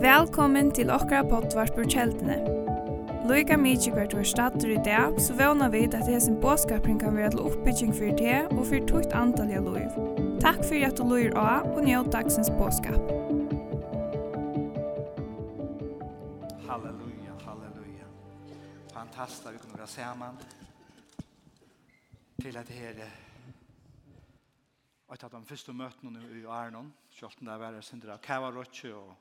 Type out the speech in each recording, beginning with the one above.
Velkommen til okra pottvarpur kjeldene. Loika mykje hvert var stater i dag, så vana vi at hesen båskapring kan være til oppbygging for det og for tukt antall av loiv. Takk for at du loir av og njød dagsens båskap. Halleluja, halleluja. Fantastisk, vi kunne være sammen til at det her Og etter at de første møtene i Arnon, selv om det var sindra kava røtje og,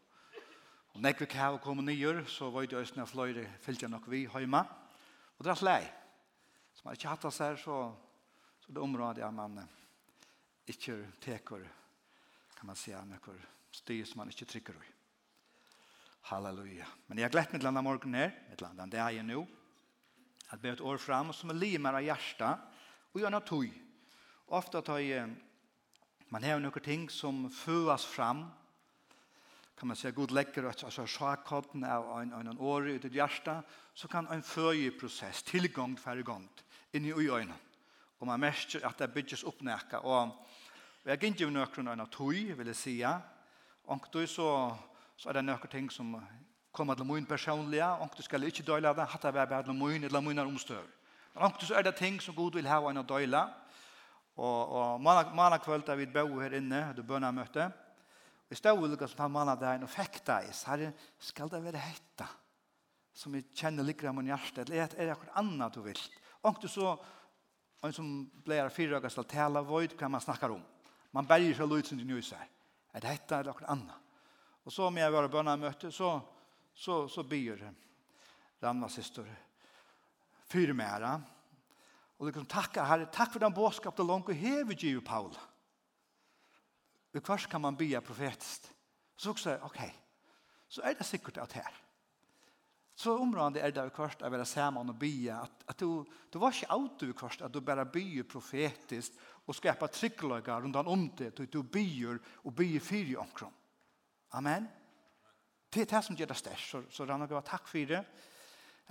og når vi kan kom nyer, så var det østene av fløyre fylgja nok vi hjemme, Og det er slei. Som man ikke hatt seg, så, så det området er man ikke teker, kan man si, nekker styr som man ikke trykker i. Halleluja. Men jeg har glett mitt landa morgenen her, mitt landa det er jeg nå, at be et år fram som er limer av hjertet, og gjør noe tog. Ofte tar jeg Man har några ting som föas fram. Kan man säga god läcker att alltså schakotten av en en en år ut i hjärta så kan en föje process tillgång för igång in i ögonen. Och man märker att det byggs upp näka och jag gick ju några en tui vill jag säga. Och då så så är det några ting som kommer till min personliga och du ska inte dela det hata vara bara min eller mina omstör. Och då så är det ting som god vill ha en dela. Og, og mannen kvöld da vi bo her inne, hadde bønna møte. Vi stod og lukket som han mannen der, og fikk deg, Så her skal det være hetta, som vi kjenner likere av min hjerte, eller er det akkurat annet du vil? Og du så, en som ble her fire dager skal tale, vøyd hva man snakker om. Man berger seg løyt som de nyser. Er det hetta, eller akkurat annet? Og så om jeg var bønna møte, så, så, så byr Ranva syster, fyre med her, Og liksom takka Herre, takk for den båskap det langt og hever giv Paul. Og hva kan man bya profetiskt. Så også, ok, så er det sikkert at her. Så området er det kvart å være sammen og bya, at, at du, du var ikke out du kvart, at du bare bya profetiskt og skapa tryggløyga rundt om det, at du bya og byer fyri omkron. Amen. Det er det som gjør det størst, så, så Ranna, takk for det,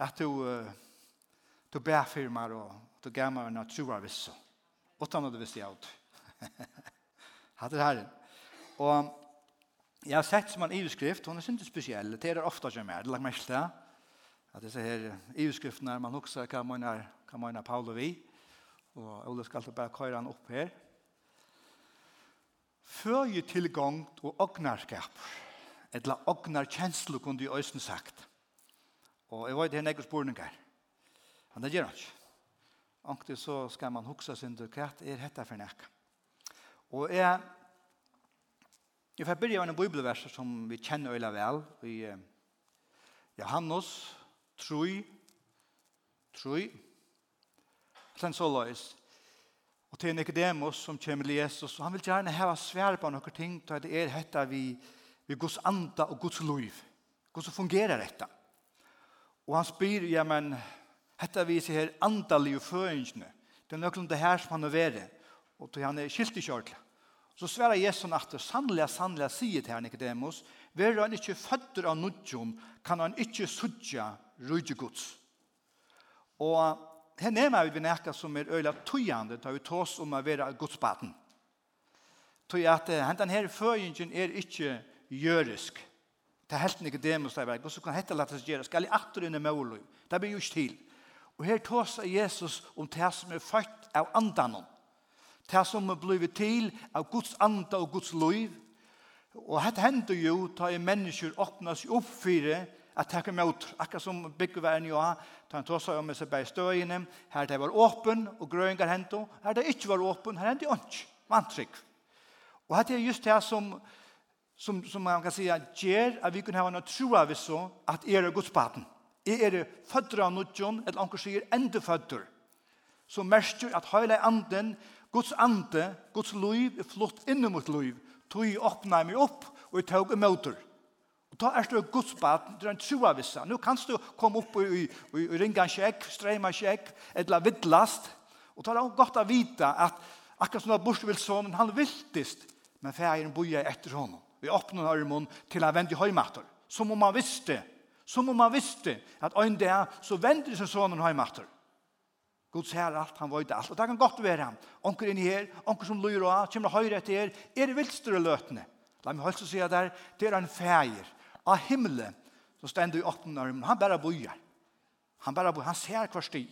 at du, uh, du bær for og du gav man en natura vissa. Utan att visste jeg ut. Hatt det här. Och jag har sett som en iveskrift, hun er ikke spesiell. Det er ofte ikke mer, det lagt mest det. At disse her iveskriftene, man også kan man är, kan man är Paul og vi. og Ole skal alltid bara köra han opp her. Føje tilgang og ognarskap, Eller ågnarkänslor kunne de øyne sagt. Og jeg vet det här några spørninger. Men det gjør han ikke. Anktig så skal man huksa sin til hva er dette for nek. Og jeg, jeg får begynne med en bibelvers som vi kjenner øyla vel, i Johannes 3, 3, sen så løys, og til Nicodemus som kommer til Jesus, og han vil gjerne heva svær på noen ting, til det er dette vi, vi Guds anda og Guds liv, hvordan fungerer dette? Og han spyr, ja, men, Hetta vi her andalige føringene. Det er nøkkelen det her som han er vere. Og til han er skilt i kjørtla. Så sverar Jesus at sannlega, sannlega sier til han Nicodemus, «Ver han ikkje fødder av nudjon, kan han ikkje sudja rujje gods. Og her nema vi nekka som er øyla tøyande, da vi tås om å være godsbaten. Tøy at hentan her føringen er ikkje jørisk. Det er helt Nikodemus der verk, og så kan hette lattes gjøre, skal i atter inn i måløy. Det blir just til. Og her tås av Jesus om det som er født av andanen. Det som er blivet til av Guds anda og Guds liv. Og dette hender jo da er mennesker åpner seg opp for det at det er med Akkurat som byggeveren jo har, da han tås av om seg bare støyene. Her det var åpen og grøyngar hentet. Her det ikke var åpen, her hentet ikke. Vantrykk. Og dette er just det som som, som man kan säga ger att vi kan ha en troa vi så att er Guds baden. Jeg er fødder av nudjon, eller anker sier enda fødder. Så merker at hele anden, Guds ande, Guds liv, er flott inn mot liv. Tog jeg åpna meg opp, og jeg tog emøter. Og da er det Guds baden, det er en troa vissa. Nå kan du komme opp og, og, og, ringe en kjekk, streima en kjekk, eller vittlast. Og da er det godt å vite at akkurat som Borsvilssonen, han viltist, men færen boja etter honom. Vi åpner armen til å vende i høymater. Som om han visste det Som om han visste at øyne det er, så venter seg sånn hjem etter. Gud ser alt, han vet alt. Og det kan godt være han. Onker inn her, onker som lyr og av, kommer høyre etter her, er det vilstere løtene. La meg holde seg der, det er en feir av himmelen som stender i åttende armen. Han bare bojer. Han bare bojer, han ser hver sti.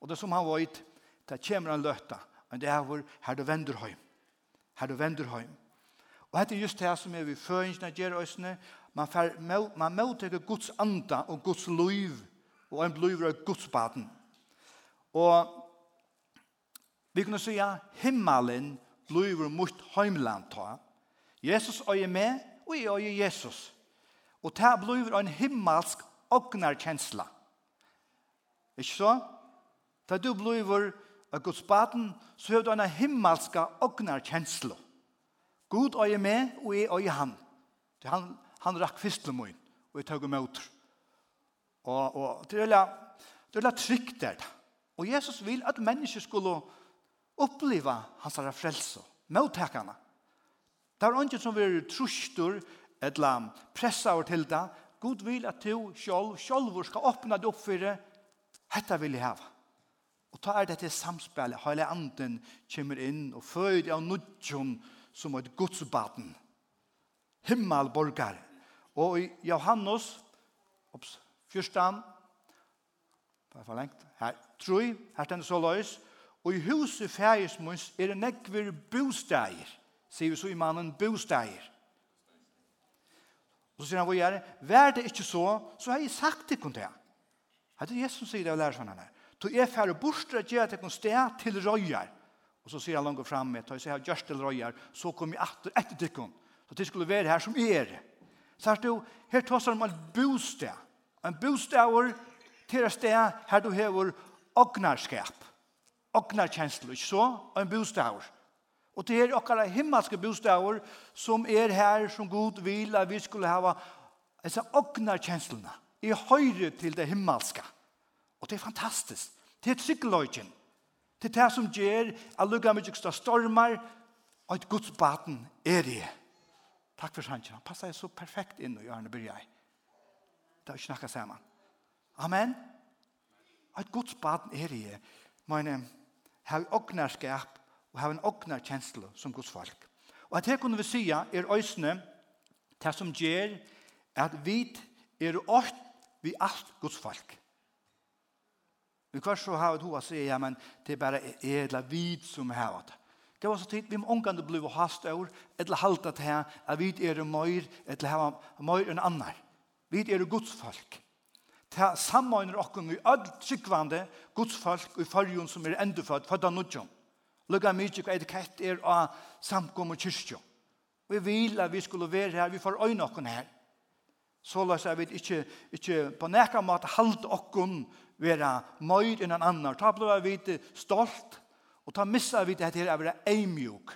Og det som han vet, det kommer han løtta. men det er hvor her du vender hjem. Her du vender hjem. Og dette er just det som er vi føringen av Gjerøsene, Man, fer, man møter Guds anda og Guds liv, og en bliver av Guds baden. Og vi kunne si at himmelen bliver mot heimland ta. Jesus er med, og jeg og Jesus. Og det bliver en himmelsk ågnarkjensla. Ikke så? Da du bliver av Guds baden, så har du en himmelska ågnarkjensla. Gud er med, og jeg er han. Det han han rakk fyrstlen min, og jeg tog imot. Og, og det er veldig trygt der. Og Jesus vil at mennesker skulle oppleva hans herre frelse, mottakene. Det er ikke som vi er trustor, eller pressa over til det. Gud vil at du selv, selv skal åpne det opp for det. Hette vil jeg ha. Og ta er dette samspillet, hele anden kommer inn og føder av nudjon som et godsbaden. Himmelborgar, Og i Johannes, ops, fyrstan, det er for lengt, her, troi, her stender så løys, og i huset fægismunds er det nekver bostæger, sier vi så i mannen bostæger. Og så sier han, hva gjør det? Vær det ikke så, så har jeg sagt til kontra. Det er Jesus som sier det og lærer sånn her. Så jeg færre borster at gjør det til sted til røyer. Og så sier han langt fremme, så jeg har gjørst til røyer, så kommer jeg etter, etter til Så det skulle være her som er det. Så du, her tås om en bostad. En bostad til et sted her du hever ognarskap. Ognarkjensel, ikke så? Og en bostad. Og det er okkara himmelske bostader som er her som god vil at vi skulle hava disse ågnarkjenslene i høyre til det himmelske. Og det er fantastisk. Det er tryggeløyken. Det er det som gjør at lukka mye stormar og et Guds baden er det. Takk for sannsyn. Han passer så perfekt inn i bryr jeg. Det er ikke snakket sammen. Amen. Et godt baden er i. Meine, har åknerskap og har en åknerkjensle som Guds folk. Og at her kunne vi si er øsne det som gjør at vi er åkt vi alt Guds folk. Vi kan så ha du å si, ja, men det er bare edla vid som har det. Det var så tid vi omgående blev hast over, eller halte til her, at vi er mer, eller hava mer enn annar. Vi er godsfolk. Ta sammeiner okkur vi all tryggvande godsfolk i fyrjun som er endefødt, født av nudjum. Lugga mykje hva etikett er av samkom og kyrkjo. Vi vil at vi skulle være her, vi får øyne okken her. Så la seg vi ikke, ikke på nekka måte halte okken være mer enn annar. Ta blei vi stolt, Og ta missa vi det her er å være eimjuk.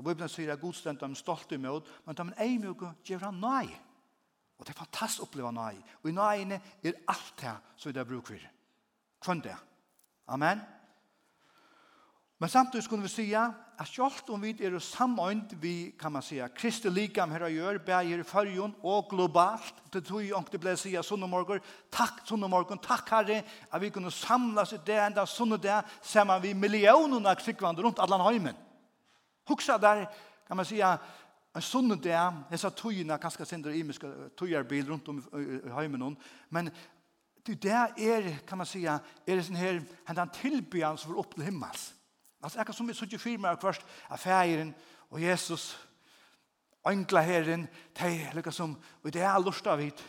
Og Bibelen sier at godstendt om stolt imot, men ta min eimjuk gjør han nei. Og det er fantastisk å oppleve nei. Og i nei er alt det som vi har brukt for. Kvann det. Amen. Amen. Men samtidig skulle vi si at selv om vi er samøynt vi kan man säga Kristi likam här gör bäger i fargen og globalt det tror jag inte blir säga sånne takk tack sånne morgen, takk herre at vi kunde samlas i det enda sånne där samman vi miljonerna krikkvandrar rundt alle heimen. Huxa der, kan man säga en sånne där sa togene, kanskje sender i miska tøyarbil runt om i hemmen men det er, kan man si, er det sånn her, han tilbjans för upp til himmels. Altså, jeg som vi sier fyrir meg kvart, at feiren og Jesus, engla herren, de lukka som, og det er lust av hit,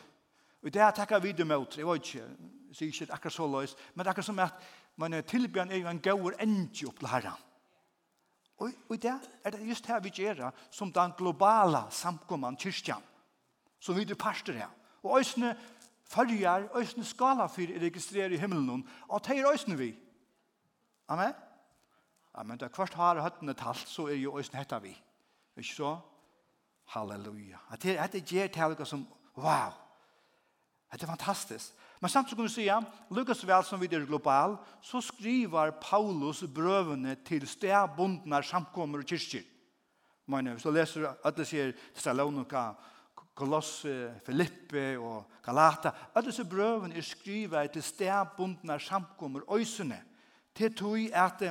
og det er takka vidu mot, jeg vet ikke, jeg sier ikke akkurat så løys, men akkurat som at man tilbjørn er jo en gaur endj opp til herren. Og, og det er det just her vi gjør som den globala samkomman kyrkjan, som vi er parster her. Og òsne fyrjar, òsne skala fyrir registrerer i himmelen, og det er òsne vi. Amen. Ja, men da kvart har høttene talt, så er jo øyne hetta vi. Ikke så? Halleluja. At det, at det gjør til som, wow, at det er fantastisk. Men samtidig kan vi si, Lukas vel som vi er global, så skriver Paulus brøvene til stedbundene samkommer og kyrkjer. Men hvis du leser at det sier Thessalonika, Kolosse, Filippe og Galata, at disse brøvene er skrivet til stedbundene samkommer og øsene. Til tog at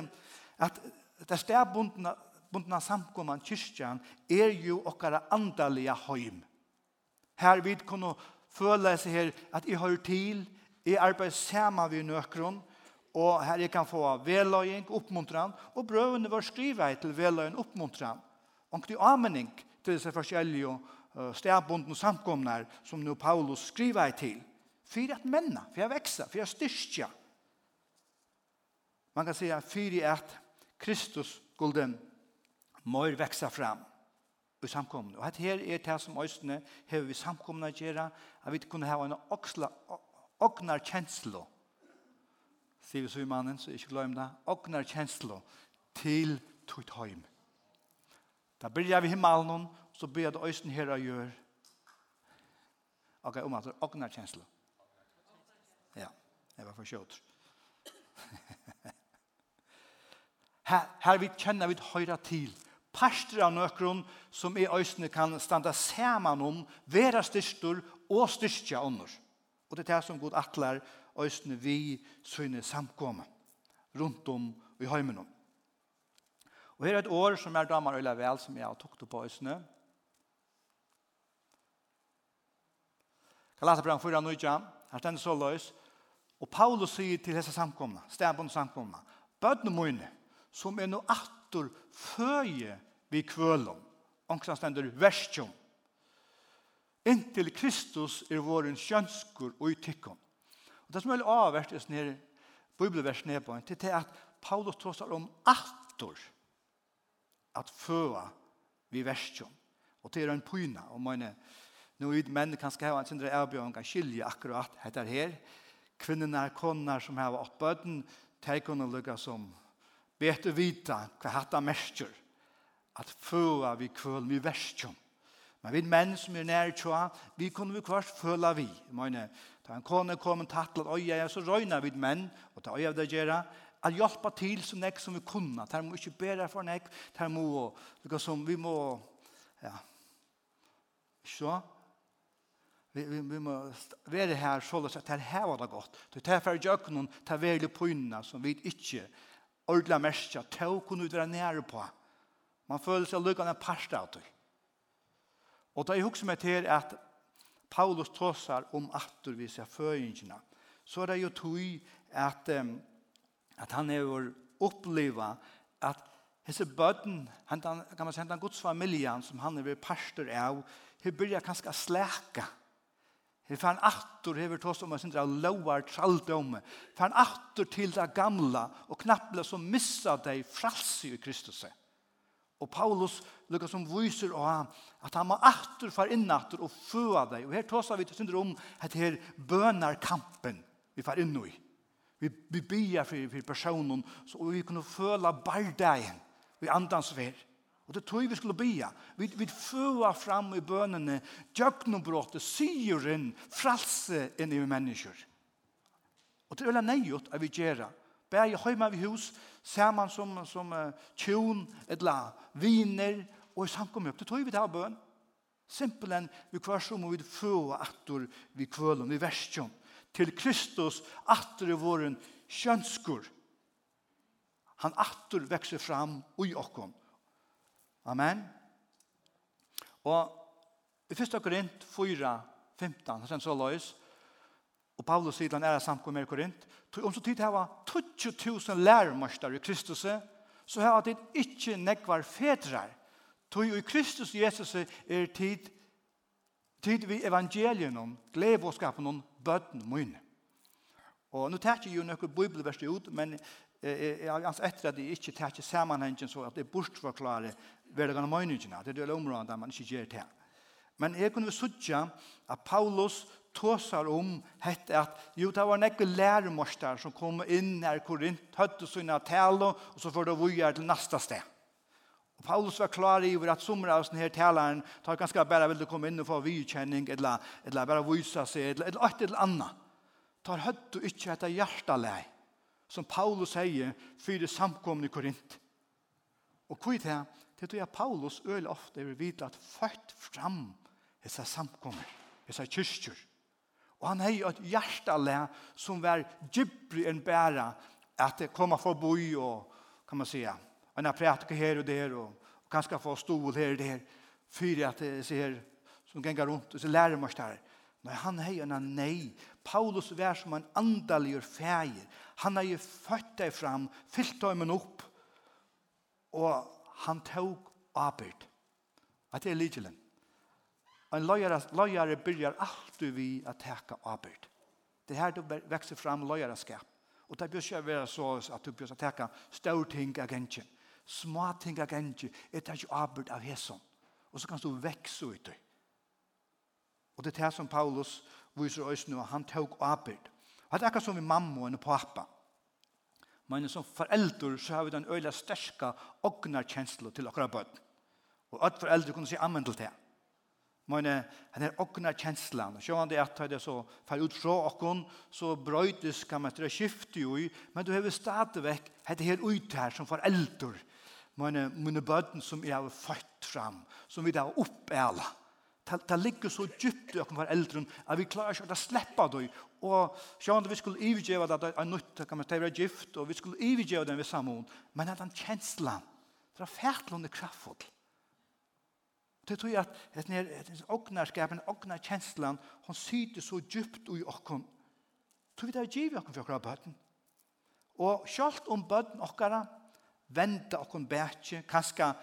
at det stedbundna bundna samkomman kyrkjan er jo okkara andaliga heim. Her vid kunne føle seg her at jeg har til, jeg arbeider sammen ved nøkron, og her jeg kan få veløying, oppmuntran, og brøvene vår skrivet til veløying, oppmuntran, og til amening til disse forskjellige stedbundne samkomnar som nu Paulus skriver til. for at menna, for at veksa, for at styrkja. Man kan säga for at Kristus skulle mår veksa fram i samkomne. Og här her er det som østene har vi samkomne å gjøre, at vi kunne ha en åknar kjenslo. Sier vi så i mannen, så ikke glem det. Åknar kjenslo til tog høym. Da blir vi himmelen, så blir det østene her å gjøre. Ok, om at det åknar kjenslo. Ja, det var for kjøter. Her, her vi kjenner vi høyre til. Pastor av nøkron som i øysene kan standa saman om, vera styrstor og styrstja ånder. Og det er det som god atler øysene vi syne samkomma rundt om i heimen om. Og her er et år som er damer øyla vel som jeg har tukte på øysene. Galaterbrann 4, 9, her stender så løys. Og Paulus sier til hese samkomna, stedbund samkomna, bøtne mine, som er noe attor føje vi kvølom. Ankran stendur verstjom. Inntil Kristus er våren kjønskur og utikkom. Og det som er avvært i sånne bibelvers nedbøyen, det er at Paulus tåsar om attor at føa vi verstjom. Og det er en pyna, og mine nu er menn kan skal ha en sindre avbjørn kan skilje akkurat etter her. Kvinnerna, konnar som har oppbøten, teikonen lukka som bete vita hva hatta merkjer at føla vi kvøl vi verskjum. Men vi menn som er nær tjoa, vi kunne vi kvart føla vi. Meine, da en kone kom en tattlet øya, så røyna vi menn, og ta øya det gjerra, at hjelpa til så nek som vi kunna. ta må ikke bæra for nek, der må, som vi må, ja, så, vi, vi, vi må være her så løs at her var det godt. Det er for jøkken, det er veldig pynna som vi ikke ordla merskja, tog kunne ut være nære på. Man føler seg lukkende parst av det. Og da jeg husker meg til at Paulus tåsar om atur vi ser føringene, så er det jo tog at, at han er vår oppleva at hese bøtten, han, kan man si, han gods familien som han er ved parster av, hun byrja kanskje slæka. Vi fann aftur hever tås om en sindra lovar traldomme. Fann aftur til det gamla og knapple som missa deg fralsi i Kristus. Og Paulus lukka som viser og at han må aftur far inn aftur og fua deg. Og her tåsar vi til sindra om at her bønar kampen vi far inn i. Vi, vi byr for, for personen så vi kunne føla bardagen vi andans verre Og det tog vi skulle bya. Vi, vi fua fram i bønene, djøknobrottet, syren, fralse inn i mennesker. Og det er veldig nøyot at vi gjør det. Bære høyma vi hus, saman som, som uh, tjon, et la, viner, og i samkommet. Det tror vi det bøn. Simpelen, vi kvar som vi føa attor vi kvølum, vi verskjøn. Til Kristus attor i våren kjønskur. Han attor vekser fram ui okkom Amen. Og i 1. Korint 4, 15, han så løys, og Paulus sier han er samkommet med Korint, om så tid hava 20.000 lærmarstar i Kristus, så har det ikke nekvar fedrar. Tog i Kristus Jesus er tid, tid vi evangelien om, glevåskapen om bøtten munn. Og nå tar jeg jo noen bibelverste ut, men eh, eh, etter at jeg ikke tar ikke sammenhengen så at det er bortforklare verdagarna møyningina. Det er det området der man ikke gjør det. Men jeg kunne sutja at Paulus tåsar om hette at jo, det var nekke læremorster som kom inn her Korint, høtte sina tale, og så får det vujar til nasta sted. Og Paulus var klar i at sommer av sånne her taleren tar ganske bare vil komme inn og få vidkjenning, eller, eller bare vysa seg, eller, eller et eller annet. Tar høtte ikke etter hjertalei, som Paulus sier, fyrir samkomne i Korint. Og hva er det? Det tror jeg Paulus øl ofte vil vite at ført fram disse samkommer, disse kyrkjer. Og han har jo et hjertale som var djupere enn bæra at det kommer forbi og kan man säga. Han har pratat här och där och, och kanske få stol här och där. Fyra att det ser som gängar rundt og så lærer man där. Men han har ju en nej. Paulus är som en andaljur färger. Han har ju født deg fram, fyllt deg med upp og han tog arbeid. At det er lidelen. En løyere, løyere byrjar alltid vi å teka arbeid. Det er her du vekser fram løyereskap. Og det bør ikke være så at du bør teka større ting av gensjen. Små ting av gensjen. Jeg tar ikke arbeid av hesson. Og så kan du vekse ut det. Og det er det som Paulus viser oss nå. Han tok arbeid. Og det er akkurat som vi mamma og pappa men som foreldre så har vi den øyla sterska ågnarkjensla til okra bøtt. Og at foreldre kunne si amen til det. Men den her ågnarkjenslan, og sjåan det at det så fer ut fra okkon, så brøytis kan man etter skifte jo i, men du har stadigvæk hette her ut her som foreldre, men mine bøtten som jeg har fått fram, som vi da har oppæla. Det ligger så djupt i okkon foreldre, at vi klarer ikke å slippe det og sjående vi skulle ivergjeva det er nytt, kan man ta gift, og vi skulle ivergjeva det ved samhånd, men at den kjenslan, det er fætlån i kraftfull. Det tror jeg at den ågnarskapen, ågnar kjenslan, hon syter så djupt i åkken. Tror vi det er givet åkken for åkken bøtten. Og selv om bøten åkkara, venda åkken bætje, kanskje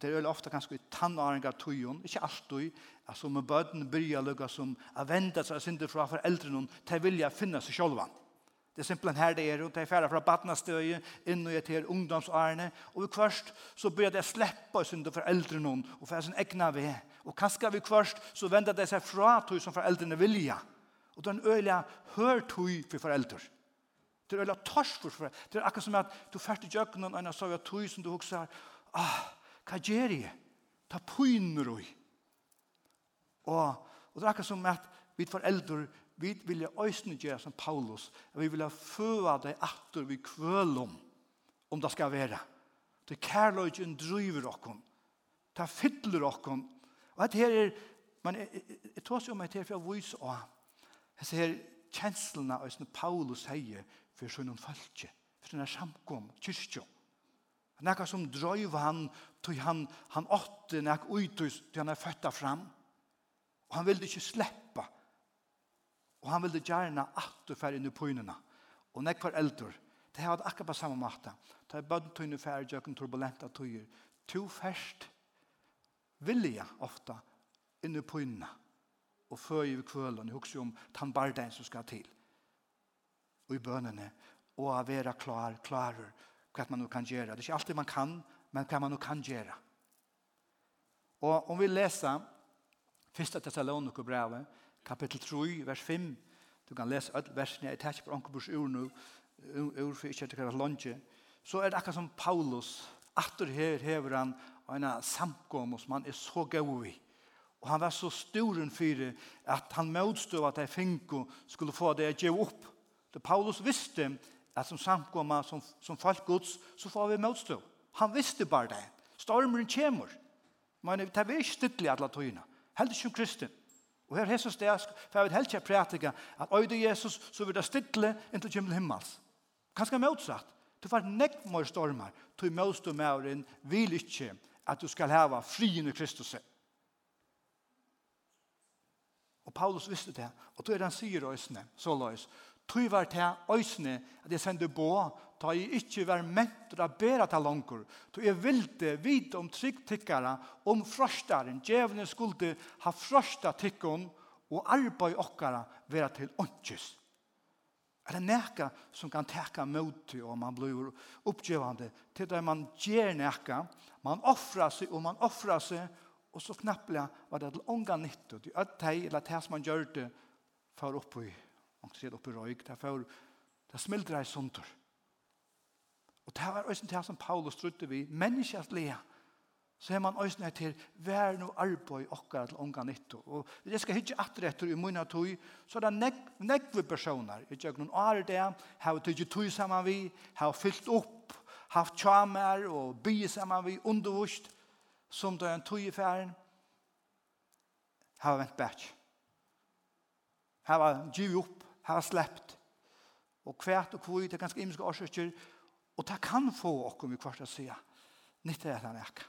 det er ofta ganske tannåring av tøyen, ikke alltid, altså med bøten byrja lukka som har ventet seg sinter fra foreldrene, de vilja finne seg sjølva. Det er simpelthen her det er, og det er ferdig fra badnastøye, inn og etter ungdomsårene, og kvørst så bryr det slippe oss synder foreldrene, og for sin egna ved. Og kanskje vi kvørst så vender det seg fra tøy som foreldrene vilja. Og den øyelig hør tøy for foreldre. Det er øyelig tors for foreldre. Det er akkurat som at du fært i jøkkenen, og en av søya tøy som du husker, ah, hva gjør jeg? Ta pyner og og og det er akkurat som at vi foreldre vi vilja øysene gjøre som Paulus. Vi vilja føa deg atter vi kvølom om det skal være. Det er kærløyden driver okken det er fytler okken og dette her er men jeg tar seg om at her for å vise og jeg ser kjenslene av øysene Paulus sier for sånn folk for sånn samkom, kyrkjom Nekka som drøyv han, tog han, han åtte nek uitus, tog han er født fram. Og han ville ikke sleppa. Og han ville gjerne at du fær inn i pynene. Og nek var eldre. Det hadde akkurat på samme måte. Ta i bøden tøyne færre jøkken turbulenta tøyer. To færst vilja ofta inn i pynene. Og føy i kvølen. Jeg husker om tannbardein som skal til. Og i bønene. Og å være klar, klarer. Klarer hva man nu kan gjøre. Det er ikke alltid man kan, men hva man nu kan gjøre. Og om vi leser Fyrsta Thessaloniker brevet, kapittel 3, vers 5, du kan lese alle versene, jeg tar ikke på ankerburs ur nå, ur for ikke etter hva lunge, så er det akkurat som Paulus, atter her hever han en samkom som han er så god i. Og han var så storen for at han motstod at de finko skulle få det å gjøre opp. Det Paulus visste at som samkomma, som, som folk Guds, så får vi motstå. Han visste bare det. Stormen kommer. Men det er ikke stidlig alle togene. Helt ikke kristen. Og her Jesus det, for jeg vil helt ikke prætika, at øyde Jesus, så vil det stidlig inntil kommer himmels. Kanskje motsatt. Du får nekk mer stormer. Du motstå med åren vil ikke at du skal hava frien i Kristus. Og Paulus visste det. Og då er han sier øsne, så løs, Tøy var til øysene at jeg sendte på, ta jeg ikke var ment å bære til langer. Tøy jeg ville vite om tryggtikkere, om frøstaren, djevene skulle ha frøsta tikkene, og arbeid okkara vera til åndkjøst. Er det nekka som kan teka møte og man blir oppgjøvande til det man gjør nekka, man offrar seg og man offrar seg, og så knapplega var det til ånga nytt, og det er det det som man gjør det for oppi og sier oppe i røyk, det får, det smildrer i sunter. Og det var også det som Paulus trodde vi, menneskert lea, så er man også nødt til vær no arbeid okkar til unga nytto. Og hvis jeg skal hitje atter etter i munna tog, så er det nekve personer. ikke Jeg noen år det, har vi tog tog saman vi, har fyllt opp, haft tjamer og by saman vi, undervust, som det er en tog i færen, har vent bæk. Har givet opp har släppt. Og kvärt och kvitt det er ganske imiske årsøkker, och det kan få okkur vi kvart att säga. nytte är han ekka.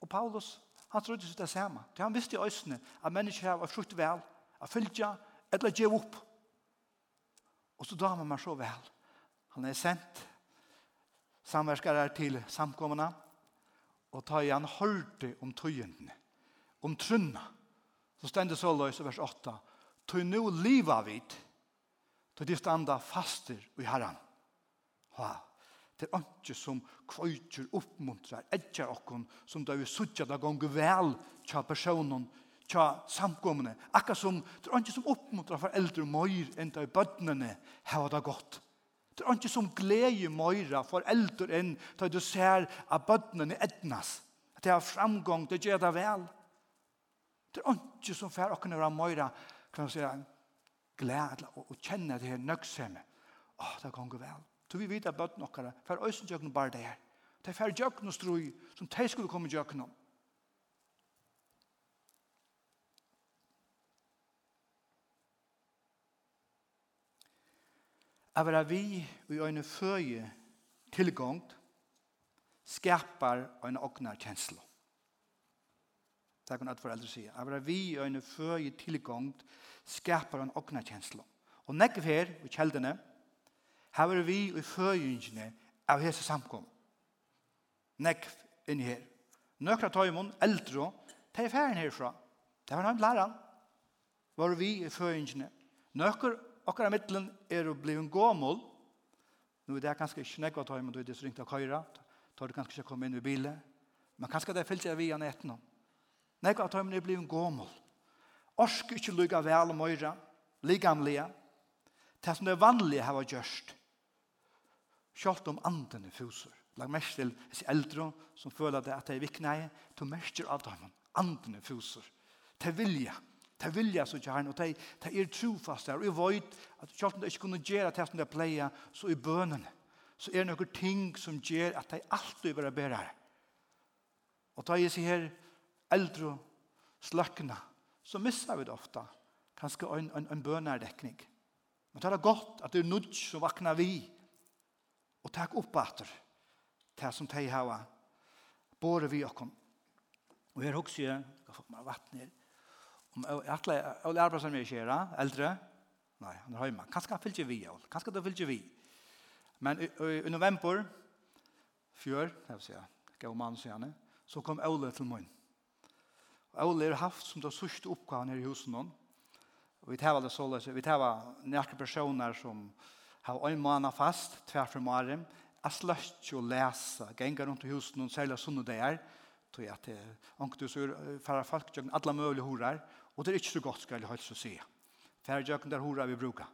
Og Paulus, han trodde seg det samme. Det han visste i øsene, at mennesker har frukt vel, at fylgja, eller gjev opp. Og så damer man så vel. Han er sendt samverskere til samkommene, og ta i han hørte om tøyendene, om trunna. Så stender så løs i vers 8. Tøy nu liva vid, Da de standa faster i herran. Ha, det er ikke som kvøytjer oppmuntrar, edger okkon, som da vi suttja da gong vel tja personen, tja samkommende. Akka som, det er ikke som oppmuntrar for eldre møyr enn da i bødnene heva det godt. Det er ikke som glede møyra for eldre enn da du ser at bødnene etnas. At Det er framgång, det gjør det vel. Det er ikke som fer okkon vera møyra, kan man säga, glede og, og kjenne det her nøgsemme. Åh, det kan gå vel. Så vi vet at bøtten okkara, for øysen jøkken bare det her. Det er for jøkken og strøy som de skulle komme jøkken om. Av er vi i øyne føje tilgångt skapar en oknarkjenslo. Det kan alle foreldre si. Jeg var vi og en føje tilgång skaper en åknerkjensla. Og nekker her i kjeldene, her var vi i føjengene av hese samkom. Nekk inn her. Nøkra tøymon, eldre, det er ferien herfra. Det var noen læreren. Var vi i føjengene. Nøkker okkar av middelen er å bli en gåmål. Nå er det kanskje ikke nekva tøymon, du er det så ringt av køyra. Tar du kanskje ikke komme inn i bilen. Men kanskje det er fyllt jeg vi an etter. Nekva at tøymen er blivin gommel. Orsk ikkje lykka vel og møyra, ligamlige, det som det vanlige har vært gjørst. Kjolt om anden i fusor. Lag mest til disse eldre som føler det at det er viknei, to mestjer av dem, anden i fusor. Det vilja, det vilja så ikke herren, og det, det er trofast der, og jeg vet at kjolt om det ikke kunne gjøre det som det pleier, så i bønene, så er det noen ting som gjør at det alltid vil være bedre. Og da jeg sier her, eldre sløkkene, så missar vi det ofta. Kanskje en, en, en bønerdekning. Men det er godt at det er nudj som vaknar vi og takk opp atter det som de hava både vi og kom. Og her også jeg, jeg fått meg vatten her, om alle arbeider som jeg kjera, eldre, nei, han er høyma, kanskje han fylgjer vi, kanskje det fyller vi. Men i, i november, fjør, jeg vil si, gav mann, så kom Ole til munnen. Ole har haft som det sørste oppgaven her i husen nå. Vi tar alle så løs. Vi tar nærke personer som har en måned fast, tvær for morgen. Jeg sløst å lese. Ganger rundt i husen nå, særlig sånne det er. Tog jeg til Anktus og færre folk, gjør alle mulige horer. Og det er ikke så godt, skal jeg helst å si. Færre gjør der horer vi bruker.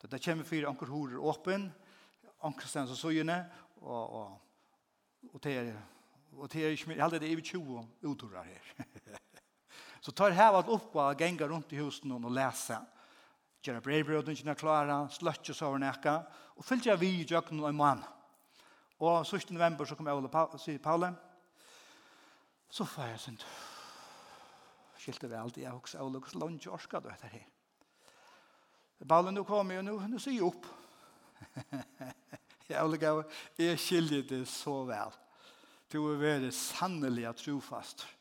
Det der kommer fire anker horer åpen, anker stens og søgjene, og, og, og det er, og det er ikke mer, jeg det er i 20 uthorer her. Så tar hava at oppgå og ganger rundt i husen og lese. Gjør brevbrøden ikke klare, sløtter så over nekka, og fyllt jeg vi i jøkken og en mann. Og 17. november så kom jeg og sier Paule, så får jeg synd. Skilte vi alltid, jeg også og lukkes lunge og orska du etter her. Paule, nå kommer jeg, nå, nå sier jeg opp. jeg lukkes, jeg skilte det så vel. Du er veldig sannelig trofast. Ja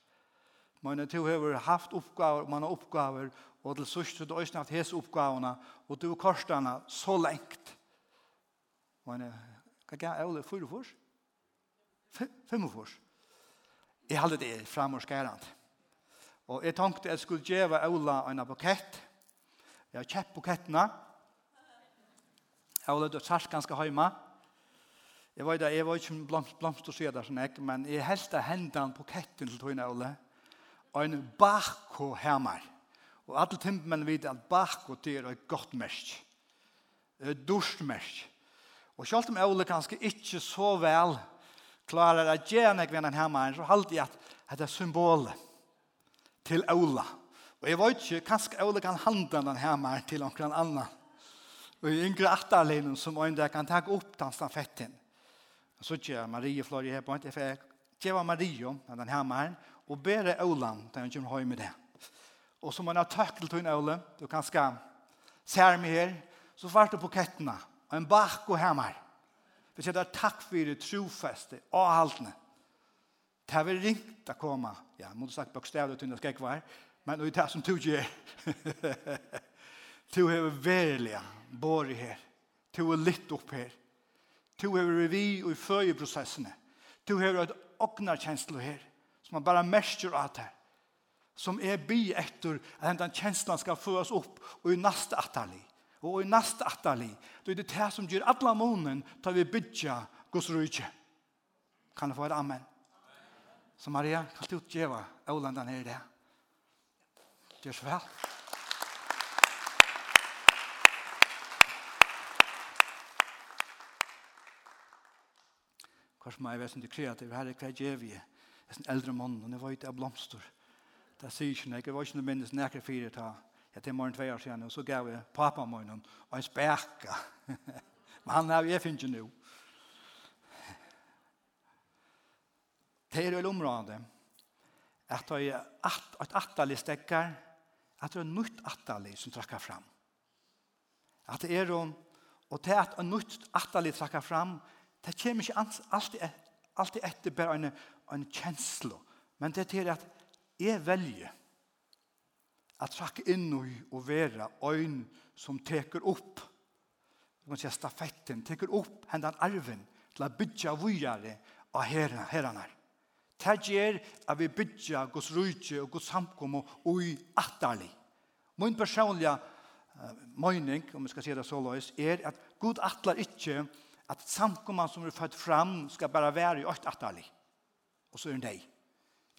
Men du har haft uppgaver, man har uppgaver, og til sørst du har haft hese oppgavene, og du har korsdene så lengt. Men hva gav jeg alle? Fyre fors? Fem fors? Jeg hadde det fremoverskærende. Og jeg tenkte jeg skulle gjøre Ola en bukett. Jeg har kjøpt bukettene. Jeg har løtt sars ganske hjemme. Jeg var, der, jeg var ikke blomst, blomst og søder som jeg, men jeg helste hendene buketten til togene, Ola. Ola en bakko hemar. Og alle men vet at bakko det er et godt mest. Et dorsk mest. Og selv om Ole kanskje ikke så vel klarer at gjerne jeg vinner hemar, så halte jeg at det er symbolet til Ola. Og jeg vet ikke, kanskje Ola kan handle den hemar til noen annen. Og i yngre atterlinen som en der kan takke opp den stafetten. Og så gjør Marie Florie her på en, for jeg gjør Marie om den hemmeren, og bere Åland når han kommer med det. Og så må jeg ha takk til tøyne Åland, du kan skal se meg her, så vart det på kettene, og en bak og hemmer. Vi sier det er takk for det trofeste og haltene. Det har vært ringt å komme, ja, må du sagt bokstavlig til henne, skal ikke være, men det er det som du gjør. Du har verilig båret her. Du har litt opp her. Du har vi og i føyeprosessene. Du har et åknarkjensle her som man bara märker av det som är bi efter att den känslan ska föras upp och i nästa attali och i nästa attali då är det det som gör alla månen tar vi bygga Guds rike. Kan du få ett amen? Så Maria kan du utgeva Ålandan här i det Gör så väl. Kanskje meg vet som du kreativ, herre, hva gjør vi? en eldre mann, og jeg var ute blomster. Det sier ikke noe, jeg var ikke noe minnes nærkere fire ta. Jeg til morgen tve år siden, og så gav jeg pappa min og en spekka. Men han har jeg finnet nå. Det er vel området at det er et attelig stekker, at det er nytt attelig som trakker fram. At det er og til at en nytt attelig trakker fram, det kommer ikke alltid alltid etter bare en, en kjenslo. Men det er at jeg velger at trakke inn og være øyn som teker opp. Du kan si stafetten, teker opp hendan arven til å bygge vujere av herrene. Det gjør at vi bygger Guds rydde og Guds samkom og i atterlig. Min personlige uh, mening, om vi skal si det så løs, er at Gud atler ikke at at samkomman som er født fram skal bare være i åkt atterlig. Og så er det deg.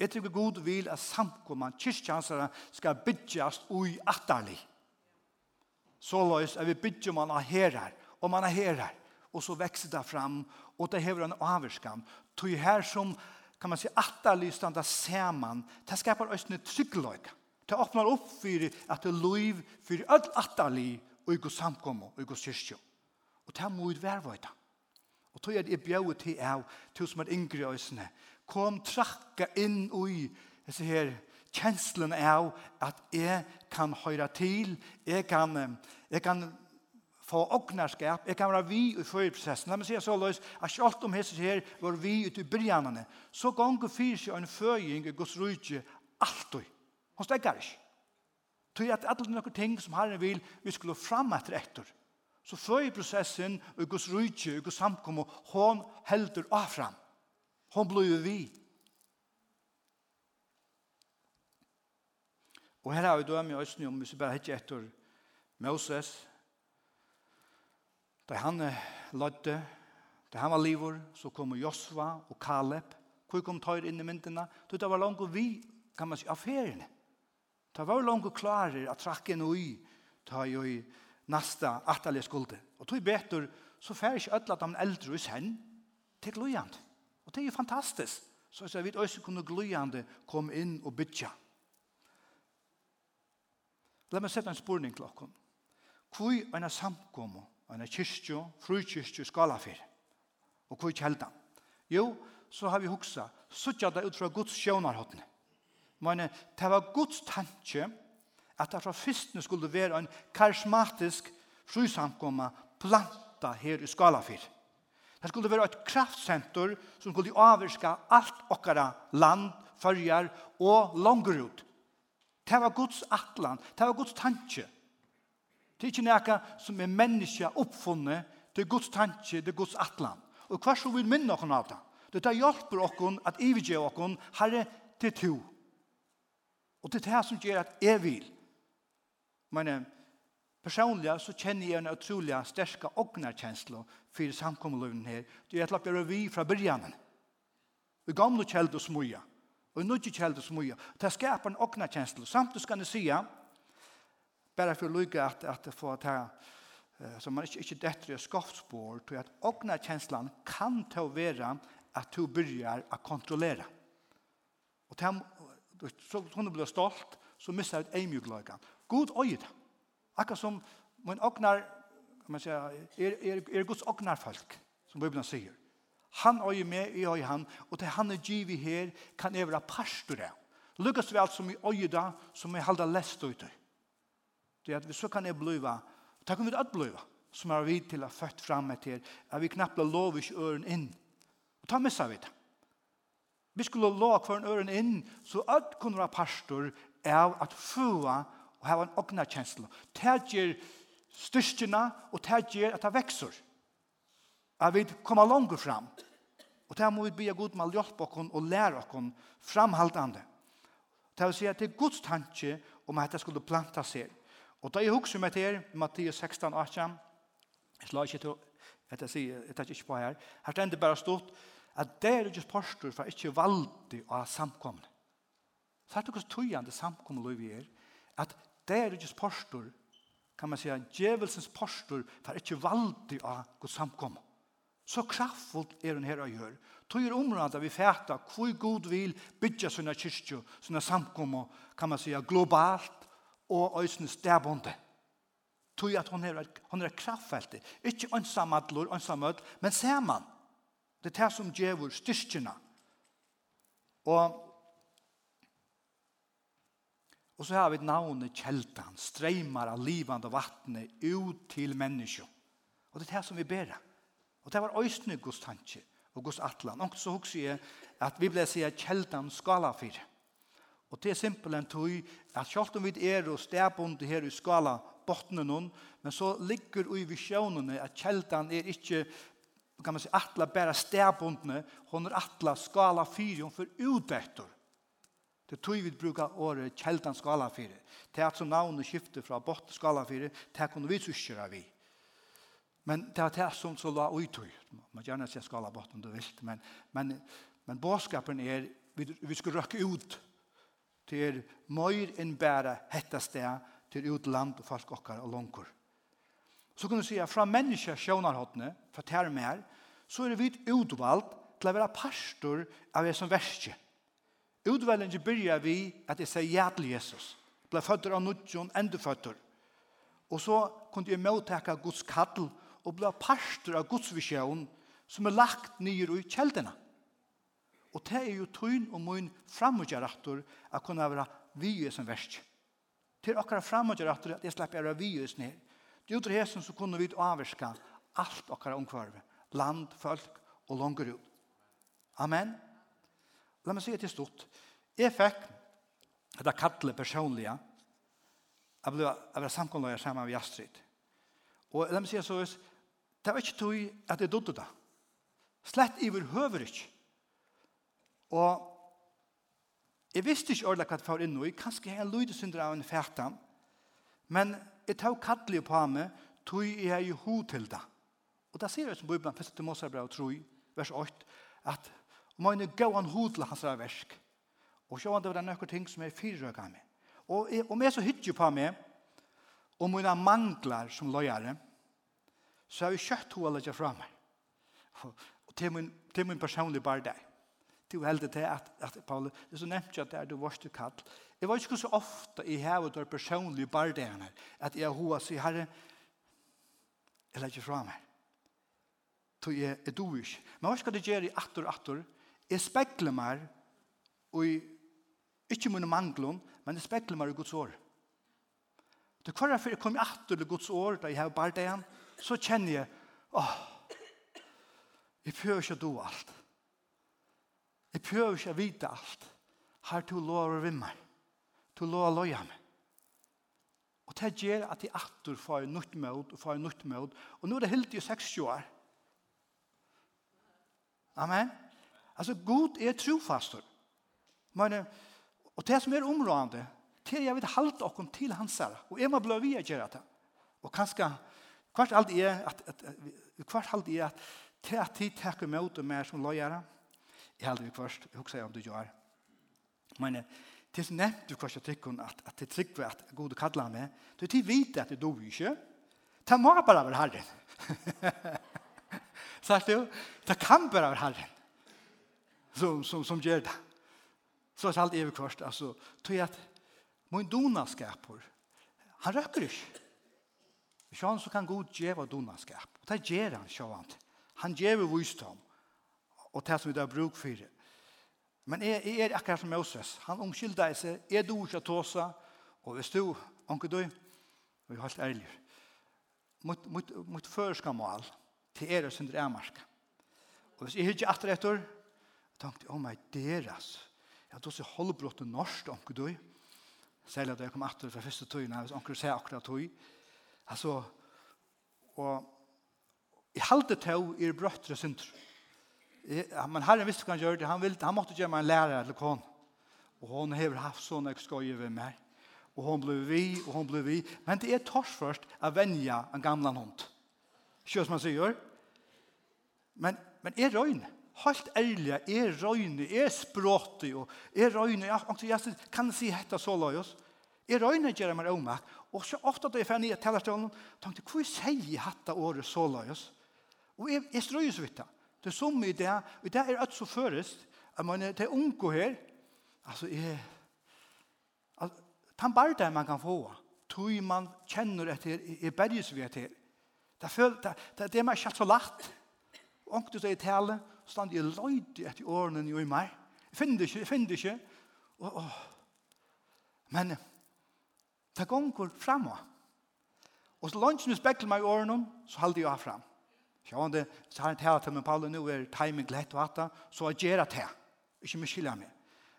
Jeg tror god vil at samkomman, kyrkjansere, skal bygges ui atterlig. Så løs er vi bygger man av herrer, og man av herrer, og så vekser det fram, og det hever en avvarskan. Tog her som, kan man si, atterlig standa saman, det skapar østene tryggløyk. Det åpner opp for at det løyv for alt atterlig og i god samkomman og i god kyrkjansere. Og det er vi vervøyta. Og tog at jeg bjøy til av, til som er yngre øsene, kom trakka inn i disse her, kjenslene av at jeg kan høyra til, jeg kan, jeg kan få åknarskap, jeg kan være vi i føreprosessen. La meg si så løs, at alt om Jesus her var vi ute i brygjanene, så gong og fyrer seg en føring i Guds rydde alltid. Hun stekker ikke. Tog at alle noen ting som Herren vil, vi skulle fram etter etter så før prosessen og Guds rydtje og Guds samkommer, hon heldur av fram. Hon blir vi. Og her har vi døm i Østny om hvis vi bare hittir etter Moses, da han lødde, da han var livor, så kom Josva og Kaleb, hvor kom tøyr inn i myndina, det var langt vi, kan man si, affærene. Det var langt klarer at trakken og i, ta jo i, nasta ataliga skulde. Og tog bättre så fær inte ödla at han eldre hos hen till glöjande. Og det er jo fantastisk. Så jag vet også kunne glöjande kom inn og bytja. Låt meg sätta en spurning till okkom. Hvor er en samkommo, en kyrkjo, frukyrkjo, skalafir? Og hvor er kjeldan? Jo, så har vi hoksa, suttja det ut fra Guds sjånarhåttene. Men det var Guds tanke, at det fra fyrstene skulle være en karismatisk frisamkomma planta her i Skalafyr. Det skulle være et kraftsenter som skulle avvirka alt okkara land, fyrjar og langerut. Det var Guds atlan, det var Guds tanke. Det er ikke noe som er menneske oppfunnet, det er Guds tanke, det er Guds atlan. Og hva så vil minne okken av det? Det er hjelper okken at ivige okken, herre, til to. Og det er det som gjør at jeg vil. Men personliga så känner jag en otroliga stärska ågnarkänsla för samkommelöven här. Det är ett lapp jag revy från början. Vi gamla källde och smuja. Och nu inte källde och smuja. Det skapar en ågnarkänsla. Samtidigt ska ni säga bara för att lycka att, att få att här så man är inte dättre skapsspår till att ågnarkänslan kan ta vara att du börjar att kontrollera. Och så hon blir stolt så missar ett ämjuglagan. Gud øyde. Akkurat som min ognar, kan man säga, er, er, er Guds ognarfolk, som Bibelen sier. Han øyer med, jeg øyer han, og til han er givet her, kan jeg være pastor av. Lukas vi alt som i øyda, som jeg halda lest ut Det er at vi så kan jeg bliva, takk om vi at bliva, som er vi til å født fram etter, at vi knapla lov ikke øren inn. Og ta missa vi det. Vi skulle lov hver øren inn, så at kunne være pastor av at fua og hava en ogna kjensla. Det gjør styrkjena, og det gjør at det vekser. At vi kommer langt fram. Og det må vi be god med å hjelpe oss og lære oss framhaltende. Det vil si at det er Guds tanke om at det skulle planta seg. Og da jeg husker meg til Mattias 16, 18, jeg slår ikke til at jeg sier, jeg tar ikke på her, her stender bare stått at det er ikke postur for ikke valgte å ha samkomne. Så er det ikke tøyende samkomne lov i er, at det er ikke pastor, kan man säga, djevelsens postor för inte valdig av Guds samkom. Så kraftfullt är den her å gjøre. Tog er området vi fäta hur god vil bygge sina kyrkjö, sina samkom, kan man säga, globalt och ösne stäbonde. Tog att hon er, hon är kraftfällt. Inte ensam adlor, men ser man. Det är det som gjør styrkjena. Och Og så har vi navnet kjeltan, streymar av livande vattnet ut til menneskje. Og det er det som vi ber. Og det var øysene Guds tanke og Guds atlan. Og så husker jeg at vi ble sier kjeltan skala for. Og det er simpelthen tog at selv om vi er og stedbundet her i skala bottene noen, men så ligger i visjonene at kjeltan er ikke kan man si, atla bare stedbundne, hun er atla skala fyr, hun for. Det tog vi bruka året kjeldan skalafire. Det er at som navnet skifter fra botten skalafire, det kunne vi syskjera vi. Men det er det som så la uitøy. Man gjerne sier skala botten du vilt, men, men, men båskapen er vi, vi skal røkke ut til møyr enn bæra hetta sted til utland og folk okkar og langkor. Så kan du si at fra menneska sjånarhåttene, fra termer her, så er vi utvalgt til å være pastor av det som verskje. Utvelingen byrjar vi at jeg sier ja til Jesus. Ble føtter av nødjon, enda føtter. Og så kunne jeg måttaka Guds kattel og ble parster av Guds visjon som er lagt nye i kjeldene. Og det er jo tøyn og mun framutgjerraktor at kunne være vige som verst. Til akkurat framutgjerraktor at jeg slipper å være vige som her. Det er jo til hesen så kunne vi avvarska alt akkurat omkvarve. Land, folk og langer ut. Amen. Amen la meg si det til stort. Jeg fikk dette kallet personlige. Jeg ble, jeg ble samkommet sammen med Astrid. Og la meg si det så, det var ikke tog at jeg dødde det. Slett i vår høver ikke. Og jeg visste ikke ordentlig hva det var inne i. Kanskje jeg løyde synder av en fætan. Men jeg tar kallet på meg, tog jeg i ho til det. Og da sier jeg som Bibelen, 1. Mosebrev 3, vers 8, at mine gåan hod til hans versk. Og så var det noen ting som er fyrrøk av meg. Og om jeg så hytter på meg, og mine manglar som løyere, så har vi kjøtt hod å fra meg. Og til min, til min personlige bare deg. Til å til at, at Paul, det er så nevnt jeg at det er du vårt du kall. Jeg vet ikke så ofte i her og der personlige bare deg her, at jeg hod sier herre, jeg legger fra meg. Så jeg, er du ikke. Men hva skal det gjøre i atter og atter? Jeg spekler meg i ikke mine mangler, men jeg spekler meg i Guds år. Det kvar jeg kom jeg atter til Guds år, da jeg har bare det igjen, så kjenner jeg, åh, jeg prøver ikke å do alt. Jeg prøver ikke å vite alt. Her to lov å vimme. To lov å løye meg. Og det gjør at jeg atter får en nytt mød, og får en nytt mød. Og nå er det helt i 60 år. Amen. Amen. Altså, god er trofastor. Men, og det som er områdende, til er jeg vil halte oss til hans her. Og jeg må bli vi å gjøre det. Og kanskje, hvert alt er at, at, hvert alt er at til at de takker mot og mer som løyere. Jeg heldig vi først, jeg husker om du gjør. Men det er nevnt du kanskje trykken at, at det trykker at gode kallar meg. Du er til vite at det dog ikke. Ta må bare være herren. Sagt du? Det kan bare være herren som, som, som gjør det. Så er det alt evig kvart. Altså, tog jeg at min donaskaper, han røkker ikke. Sjåan så kan god djeva donaskap. Og det gjør han, sjåan. Han djeva visdom. Og det som vi da bruk for det. Men jeg, jeg er akkurat som Moses. Han omskylda i seg. Jeg dog ikke tåsa. Og hvis du, anker du, og jeg er helt ærlig, mot, mot, mot førska mål til er og synder er marska. Og hvis jeg ikke atter etter, tenkte jeg, oh my deras, jeg hadde også holdbrått til norsk, omkje du, særlig da jeg kom etter fra første tøyene, hvis omkje sier akkurat tøy, altså, og i halte tøy i brøttere synder, men herren visste hva han gjør det, han, ville, han måtte gjøre meg en lærer eller kon, og hon har haft sånn jeg skoje ved meg, og hon blev vi, og hon blev vi, men det er tors først å venja en gamle hund, ikke som man sier, men, men er røyne, helt ærlig, er røyne, er språte, og er røyne, jeg kan si hette så løyes, er røyne gjør meg omak, og så ofte da jeg fann i tellerstålen, tenkte, hva sier jeg hette året så løyes? Og jeg, jeg strøyes vidt det. Det er som i det, og det er alt så først, at man er til unge her, altså, jeg, altså, den bare det man kan få, tog man kjenner etter, er berges vi etter, det er det, det, det er meg ikke så lagt, Onkel du sier tale, stand jeg løyde etter årene jo i meg. Jeg finner ikke, jeg finner ikke. Og, og. Men det gonger framme. Og så langt som jeg spekler meg i årene, så holder jeg fram. Sjående, så har jeg tæt med Paulus nå, er timing lett og atta, så jeg gjør det. Ikke mye skiljer meg.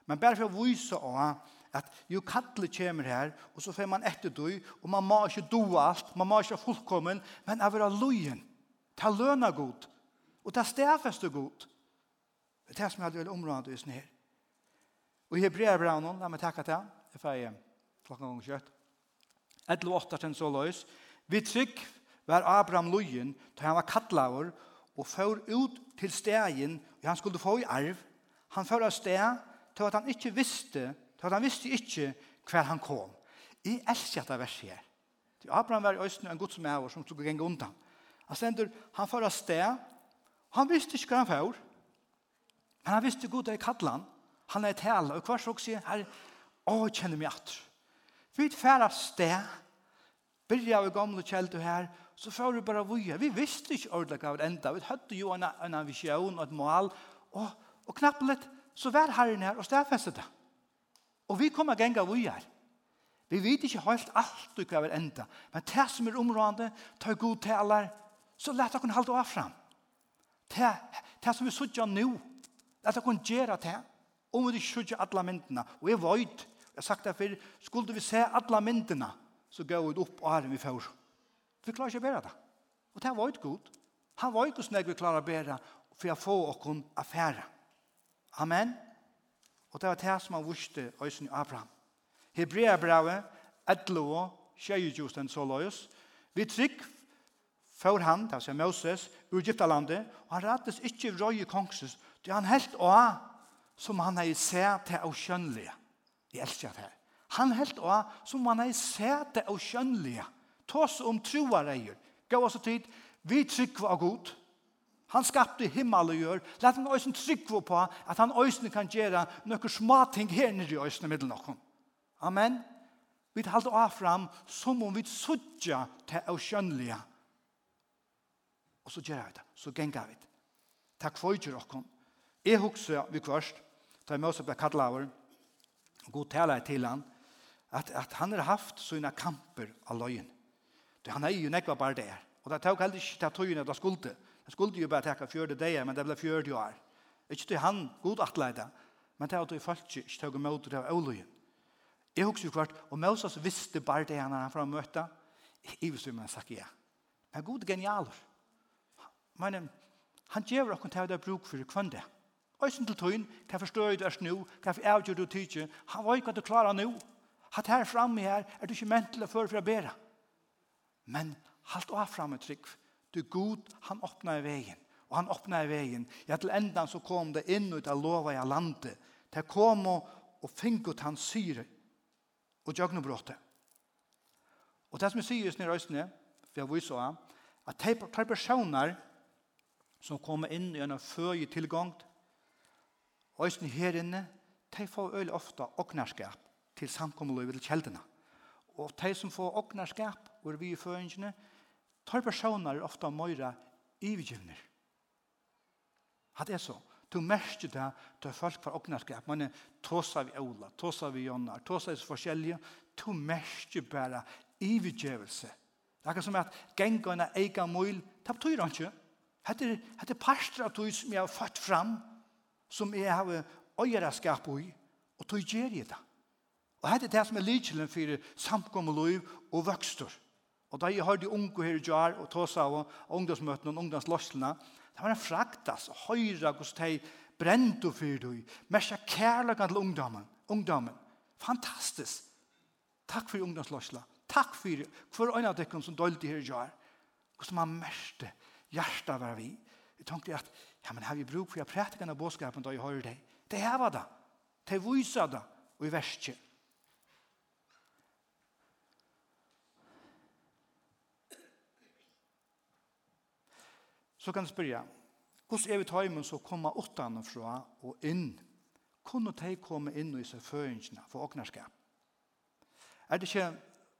Men bare for å vise av at jo kattle kommer her, og så får man etter du, og man må ikke do alt, man må ikke fullkommen, men jeg vil ha løyen. Ta løna godt, Og det stedfeste god. Det er det som jeg vill områda just i här. her. Og i Hebrea bra noen, la meg takke til, jeg feier klokka ganger kjøtt. Et lov åtta til så løs. Vi trygg var Abraham løyen, da han var kattlaver, og før ut til stegen, og han skulle få i arv. Han før av steg, til at han ikke visste, til at han visste ikke hver han kom. Jeg elsker dette verset her. Til Abraham var i Østen en god som er, som skulle genge undan. Han stender, han før av steg, Han visste ikke hva han får, men han visste god det er kattlan. Han er tala, og hver så sier, her å, jeg kjenner meg at. Vi er færre sted, byrja av gamle kjeldu her, så får vi bare vuja. Vi visste ikke ordentlig hva det enda. Vi hadde jo en, en visjon og et mål, og, og knapt litt, så var herren her og stedfestet det. Og vi kommer genga vuja her. Vi vet ikke helt alt hva det enda. Men det som er områdende, tar god taler, så lett dere holde av frem det, det som vi sutja nå, at det kan gjøre det, om vi ikke sutja alle myndene. Og jeg vet, jeg har sagt det før, skulle vi se alle myndene, så går vi opp og er vi får. Vi klarer ikke å bære det. Og det var ikke godt. Han var ikke hvordan vi klarer å bære, for jeg får åkken affære. Amen. Og det var det som han visste øyne i Abraham. Hebrea brevet, et lov, tjejejusten så løs. Vi trygg for han, det er Moses, ur Egyptalandet, og han rettes ikke røye kongsus, det er han helt av som han har sett til å skjønnelige. Jeg elsker det her. Han helt av som han har sett til å skjønnelige. Tås om troareier. Gå oss tid, vi trykker av god. Han skapte himmel og gjør. Lett han øyne trykke på at han øyne kan gjøre noen små ting her nede i øyne middel noen. Amen. Vi talte av fram som om vi suttja til å skjønnelige og så gjør vi det, så gengar vi det. Takk for ikke dere. Jeg husker vi først, da jeg med oss ble kattlet over, og god taler til han, at, at han har haft sånne kamper av Det Han er jo nekva bare der. Og det tok heller ikke til tøyene det skulle Det skulle jo bare takka 40 dager, men det ble 40 år. Ikke til han god atleida, men det er at du falt ikke, tog tøyga mot det av løyen. Jeg husker jo kvart, og Moses visste bare det han fra møte. i visste vi man sagt ja. Men god genialer. Men han gjør okkur til det er bruk for kvann det. Øysen til tøyen, hva forstår du er snu, hva for avgjør du tidsi, han var ikke at du klarer nu. Hatt her framme her, er du ikke ment til å føre for å bære. Men halt av framme trygg. Du god, han åpner i veien. Og han åpner i veien. Ja, til enda så kom det inn ut av lova i landet. Det kom og, og fingot hans syre. Og jøgnu bråte. Og det som jeg sier i snir øysene, for jeg viser at de personer som kommer inn i en føje tilgang, og her inne, de får øyelig ofte åknerskap til samkommeløyve til kjeldene. Og de som får åknerskap over vi i føringene, tar personer ofte møyre ivigivner. At det er så. Du merker det til folk for åknerskap. Man er tåsa vi Ola, tåsa vi Jonnar, tåsa vi forskjellige. Du merker bare ivigivelse. Det er ikke som at gengene eier møyl, det betyr han ikke. Hette, hette parster av tog som jeg har fått fram, som jeg har øyeraskap i, og tog gjør jeg det. Og hette det som er lykjelen for samkommet liv og vøkster. Og da jeg hørte unge her i Jar og Tåsa og ungdomsmøtene og ungdomslåslene, det var en fraktas og høyre hos de brent og fyrdøy, mest kærlighet til ungdommen. ungdommen. Fantastisk. Takk for ungdomslåslene. Takk for hver øyne av dere som dølte her i Jar. Hvordan man mest det hjertet var vi. Jeg tenkte at, ja, men har vi bruk for jeg prætiker av bådskapen da jeg hører det? Det her var det. Det viser det, og i verset. Så kan jeg spørre, hos er vi tøymen så kommer åttene fra og inn? Kunne de komme inn i seg føringene for åknerskap? Er det ikke,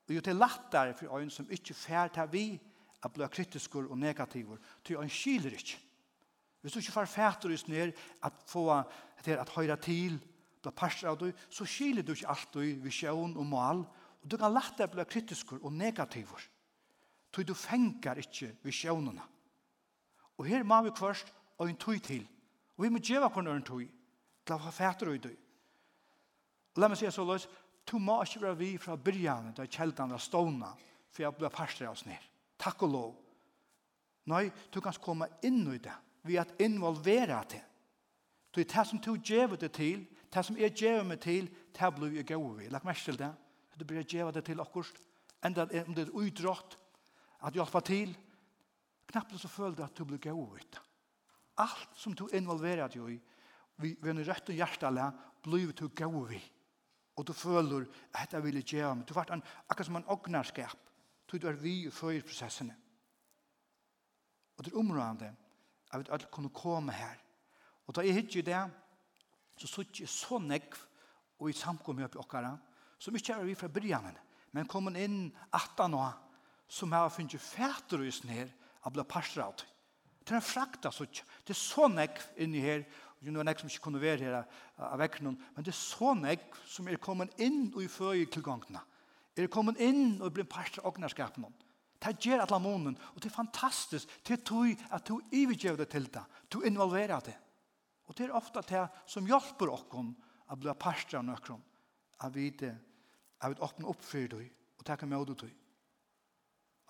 og jo til latter for øyn som ikke fært her vi, at bli kritiskur og negativur, til han skiler ikke. Hvis du ikke får fætur just ned, at få til at høyre til, bli parster av du, så skiler du ikke alt du visjon og mål, og du kan lette bli kritiskur og negativur, ty du fengar ikke visjonene. Og her må vi først og en tøy til, og vi må djeva kvarn en tøy, til å ha fætter og du. La meg si så løs, du må ikke være vi fra byrjan, da kjeldene er stående for jeg blir parster av oss ned takk og lov. Nei, du kan komme inn i det, ved at involvere det. Det er det som du gjør det til, det som jeg gjør meg til, det blir jeg gøy ved. Lagt mest til det, Du blir gjør det til akkurat, enda om det er utrått, at hjelpe til, knappt så føler du at du blir gøy ved. Alt som du involverer deg i, vi vender rett og hjertelig, blir du gøy ved. Og du føler, at jeg vil gjøre meg. Du har vært akkurat som en ognarskap tog du er vi i føyerprosessene. Og det er områdende at vi alle kunne komme her. Og da jeg hittir i det, så sutt jeg så nekv og i samkommet oppi okkara, som ikke er vi fra byrjanen, men kom inn 18 år, som har funnet fæter i sned av bla av Det er en frakta sutt. Det er så nekv inni her, og det er nekv som ikke kunne være her av vekkenen, men det er så nekv som er kommet inn og i føy tilgangene er kommet inn og blir parstra av åknerskapen. Det gjør alle månen, og det er fantastisk. Det er at du ivergjør det til det. Du involverer det. Og det er ofte det som hjelper oss å bli parstra av nøkron. Jeg vet det. Jeg vil åpne opp for deg og takke med deg til.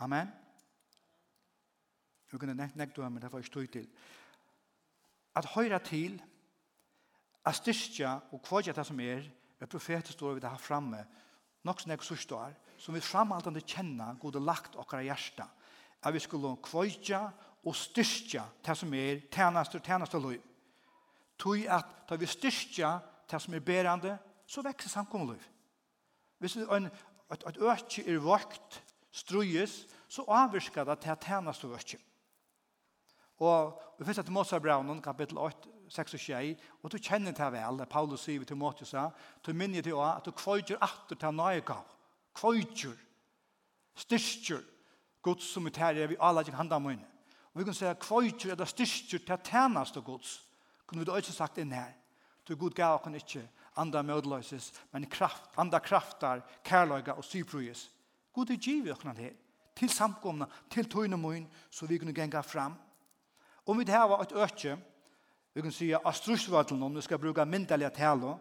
Amen. Du kunne nekt nekt du men det var ikke tog til. At høyre til, at styrkja og kvadja det som er, er profetet står vi det her framme, nok som jeg sørste er, som vi framhaltande kjenner god og lagt okkara hjärsta, at vi skulle kvøyja og styrkja det som er tjeneste og tjeneste og liv. Tøy at da vi styrkja det som er berande, så vekser samkommet liv. Hvis en, et, et økje er vakt, strøyes, så avvirker det til tjeneste og øke. Og vi finnes etter Mosabravnen, kapittel 8, 6 og 6, og du kjenner det vel, det Paulus sier til Måtius, du minner det også at du kvøyder atter til nøye gav. kvøyder, styrker, Guds som er tære, vi alle ikke handler om Og vi kan si at kvøyder det styrker til tjeneste Guds, kunne vi da også sagt inn her. Du god gav kan ikke andre mødeløses, men kraft, andre krafter, kærløyga og syprøyes. God er givet åkna her, til samkomna, til tøyne møyen, så vi kunne genga fram. Om vi det her var et øke, Vi kan säga att strusvallen, om du ska bruka myndaliga tala,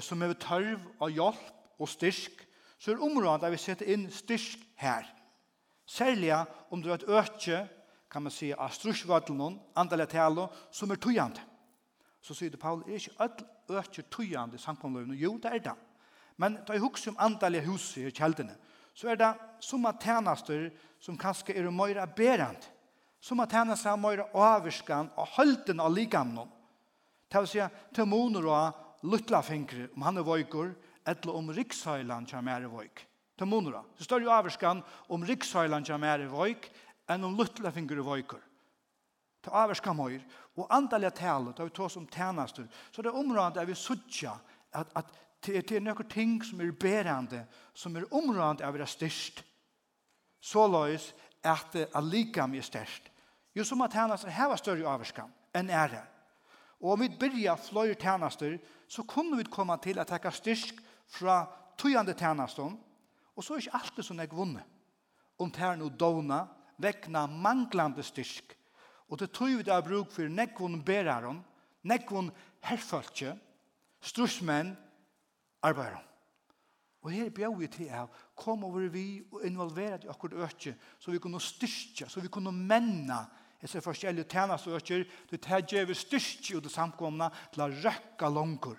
som er törv og hjälp och styrk, så er området at vi setter inn styrk her. Særlig om du har et øke, kan man si, av strusvadlen, andelige tale, som er tøyende. Så sier det Paul, er ikke alle øke tøyende i sangkomløyene? Jo, det er det. Men da jeg husker om andelige hus i kjeldene, så er det som at tjenester som kanskje er mer berende som at henne seg mer avvirskan og holden av likamnen. Det vil si til moner og luttla fingre om han er vøyker, eller om rikshøyland som er vøyk. Til moner Så står jo avvirskan om rikshøyland som er vøyk, enn om luttla fingre vøyker. Til avvirskan mer. Og antallet talet, da vi tar som tjenester, så det er området er vi suttja at, at det er noen ting som er berende, som er området av det styrst. Så løs at, det er likam mye størst. Jo som at tænaster heva større avvarskan enn er det. Og om vi begynner flere tjenester, så kunne vi komme til å ta styrk fra tøyende tjenester, og så er ikke alt det som jeg vunnet. Om tæren og dovna, vekkene manglande styrk, og det tøy vi da bruk for nekvån beraron, nekvun herfølge, strusmenn, arbeider. Og her bjør vi til av kom over vi og involveret i akkurat økje, så vi kunne styrke, så vi kunne menne disse forskjellige tjeneste øker, til det gjør vi styrke ut i samkomne til å røkke langer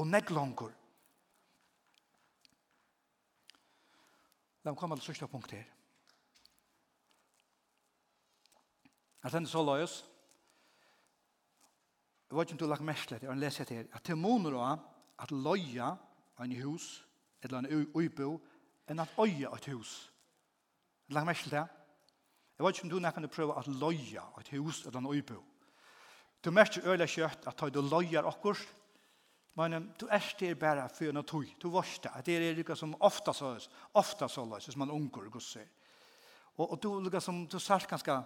og nekk langer. La meg komme til sørste punkt her. Jeg tenker så løs, jeg vet ikke om du har lagt mest til, jeg har lest her, at til måneder at løya en hus, eller en uibo, enn at øye et hus. Lagt merke til det. Jeg vet ikke om du nekken prøve at løye et hus eller en øybo. Du merker øyelig kjøtt at du løyer akkurat, men du er styr bare for en tog. Du vet det, at det er det som ofta så løs, ofta så løs, hvis man unger og gusser. Og, og du, liksom, du ser ganske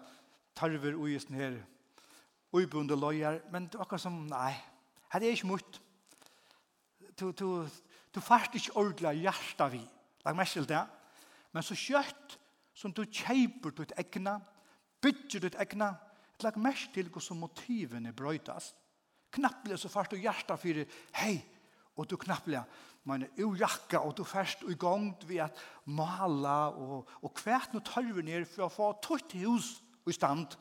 tarver og i sånne her uibunde løyer, men du akkurat som, nei, her er ikke mot. Du, du, du fast ikke ordentlig hjertet vidt Lag meg til det. Men så kjøtt som du kjeiper ditt egna, bytter ditt egna, lag meg til hvordan motivene brøytas. Knapple så fast du hjertet for hei, og du knapple, men jo jakka, og du først og i gang vi at mala, og, og kvært tar vi ned for å få tøtt hus i stand.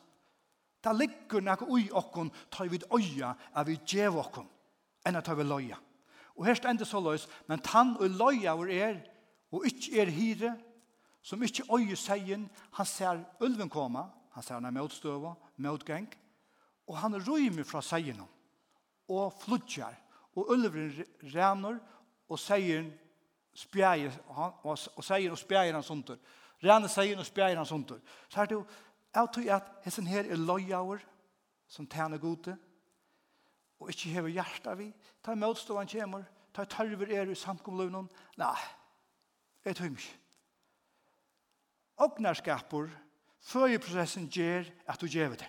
Da ligger noe ui okkon, tar vi øya, er vi djev okkon, enn at tar vi løya. Og her stender så løs, men tann og løya vår er, og ikke er hire, som ikke øye seien, han ser ulven komme, han ser han er motstøve, motgeng, og han røymer fra seien og flutjar, og ulven ræner, og seien spjæger, og, og seien og spjæger han sånt, ræner seien og spjæger han sånt. Så er det jo, jeg tror at hessen her er løyauer, som tjener gode, og ikke hever hjertet vi, ta motstøven kommer, ta tørver er i samkomløvnen, nei, Jeg tror ikke. Ågnarskaper, føjeprosessen gjør at du gjør det.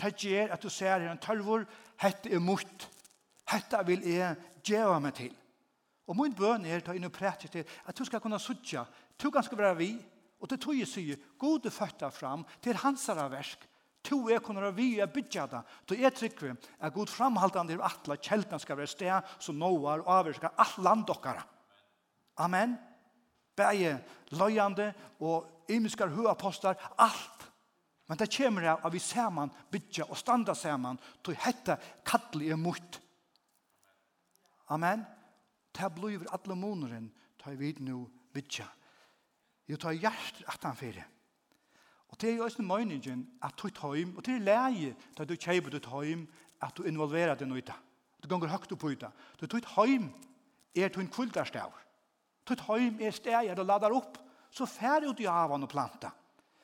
Det gjør at du ser en tølvor, hette er mot. Hette vil jeg gjøre meg til. Og min bøn er ta inn og til at du skal kunne sutja, du kan skal være vi, og det tog jeg sier, gode føtta fram til hans versk, to er kunne være vi og bygge det, to er trykker vi, er god framhaltande i atla kjeltene skal være sted som nåar og avvirker alt land dokkara. Amen. Bæje løyande og imiskar høapostar, alt. Men det kommer av at vi man bytja og standa ser man til hette kattelig er mot. Amen. Det blir alle måneren tar vi nå bytja. Jo tar hjert at han fyrir. Og det er jo også møyningen at du tar heim, og det er leie da du kjøper du tar heim at du involverer den uta. Du ganger høyt opp uta. Du tar heim er du en kuldarstavr. Tutt heim er steger og ladar opp. Så fær ut i avan og planta.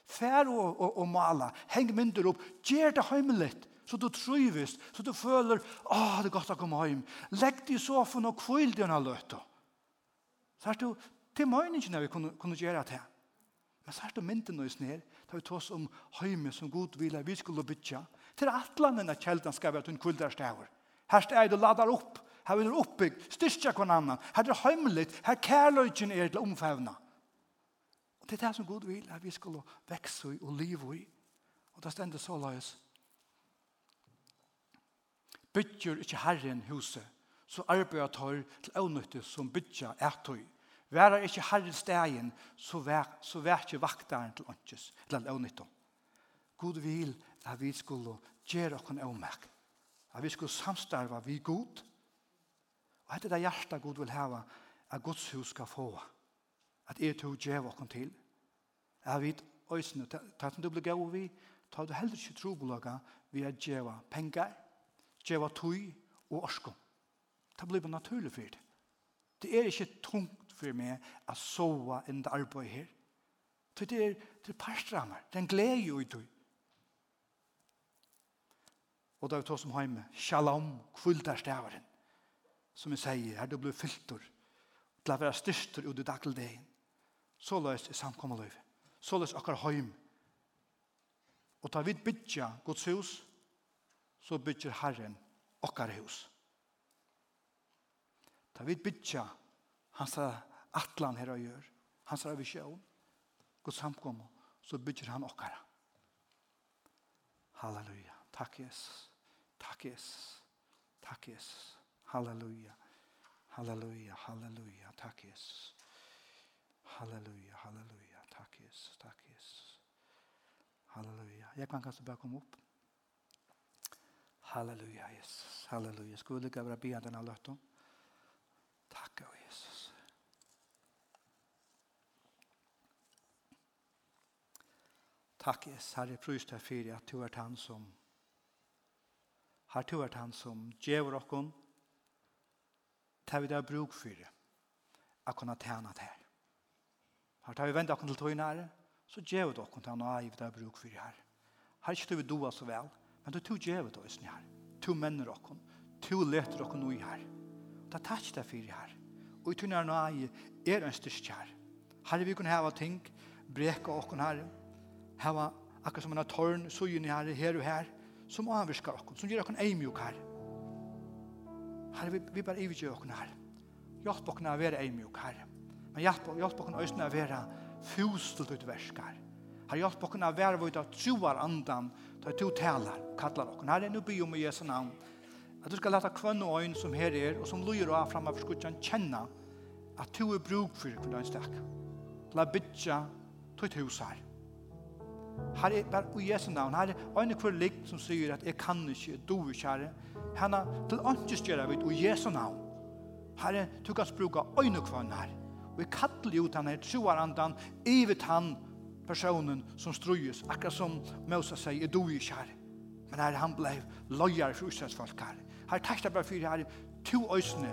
Fær og, og, og mala. Heng mynder opp. Gjer det heimelig. Så du trivist. Så du føler, åh, det er godt å komme heim. Legg det i sofaen og kvill det når løtta. Så er det jo til møyningen vi kunne, kunne gjøre det. Men så er det mynden og sned. Da vi tås om heime som god vil vi skulle bytja. Til atlanen at kjeldan skal være til en kvildar stavur. Her steg du ladar opp Her er det oppbygd, styrkja kvann annan. Her er det heimligt, her kærløyken er til omfevna. Og det er det som Gud vil, at vi skal vekse i og liv i. Og det stender så løs. Bytjer ikke Herren huset, så arbeidet tar til avnyttet som bytja Vær Værer ikke Herren stegen, så vær, så vær ikke vaktaren til åndkjøs, til avnyttet. Gud vil at vi skal gjøre oss en avmerk. At vi skal samstarve vi god, Og dette er det hjertet Gud vil hava, at Guds hus skal få. At er to djev okken til. Jeg vet øysene, tatt som du blir gav vi, tar du heller ikke trobolaga vi er djeva penger, djeva tøy og orsko. Det blir bare naturlig for det. Det er ikke tungt for meg å sove enn det arbeidet her. Det er, det er parstrammer. det Den gleder jo i tøy. Og da er vi tar som hjemme. Shalom, kvultar stavaren som jeg sier, her du blir fyltor, til å være styrster ut i dagligdagen. Så løs i samkommeløyv. Så løs akkar høym. Og ta vid bytja Guds hus, så bytjer Herren akkar hus. Ta vid bytja hans atlan her og gjør, hans revisjon, Guds samkommel, så bytjer han akkar. Halleluja. Takk Jesus. Takk Jesus. Takk Jesus. Halleluja. Halleluja, halleluja. Takk, Jesus. Halleluja, halleluja. Takk, Jesus. Takk, Jesus. Halleluja. Jeg kan kanskje bare komme opp. Halleluja, Jesus. Halleluja. Skulle ikke være be denne løtten? Takk, Tack, Jesus. Takk, Jesus. Herre, prøys deg för att du är han som har du er han som gjør dere tar vi det bruk for det, at kunne tjene det her. Her tar vi vente dere til togene her, så gjør vi det til nei, vi det bruk for det her. Her er ikke du doa så vel, men du tog gjør vi det også her. Du menner dere, du leter dere noe her. Da tar ikke det for det her. Og i togene her nå er en styrst her. Her vi kunne hava ting, breka dere her, hava akkurat som en tørn, gjør her, her og her, som avvirskar akkurat, som gjør akkurat eimjuk her. Herre, vi, vi bare ivergjør okken her. Hjelp okken å være eimjuk, Herre. Men hjelp, hjelp okken øyne å være fus ut versk, Herre. Herre, hjelp okken å være vårt av troar andan, da du talar, kallar okken. Herre, nu byr om i Jesu navn, at du skal leta kvann og øyn som her er, og som lyr av framme for skutjan, kjenne at du er bruk for hver dag stek. La bytja tog et hus her. Her er bare i Jesu navn, Her er øyne hver ligg som sier at jeg kan ikke, du er kjære. Herre. er til ønskes gjør jeg i Jesu navn. Her er du kan bruke øyne hver her. Og jeg kattler ut han her, troer andan den, evet han personen som strøyes, akkurat som Moses sier, jeg du er kjære. Men Herre, han blei løyer for Israels folk, her. Herre, takk deg bare for, her to øsne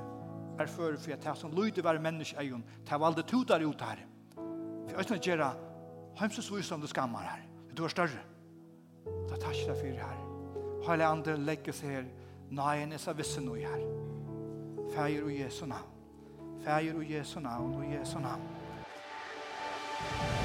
er for, for jeg tar som lyder være menneske eion, tar valde to der ut, her. For øsne gjør jeg, Heimsens visdom det skammar her du er større. Da takk deg for her. Hele andre legger seg her. Nei, jeg sa visse noe her. Fæger og Jesu navn. Fæger og Jesu navn og Jesu navn. Amen.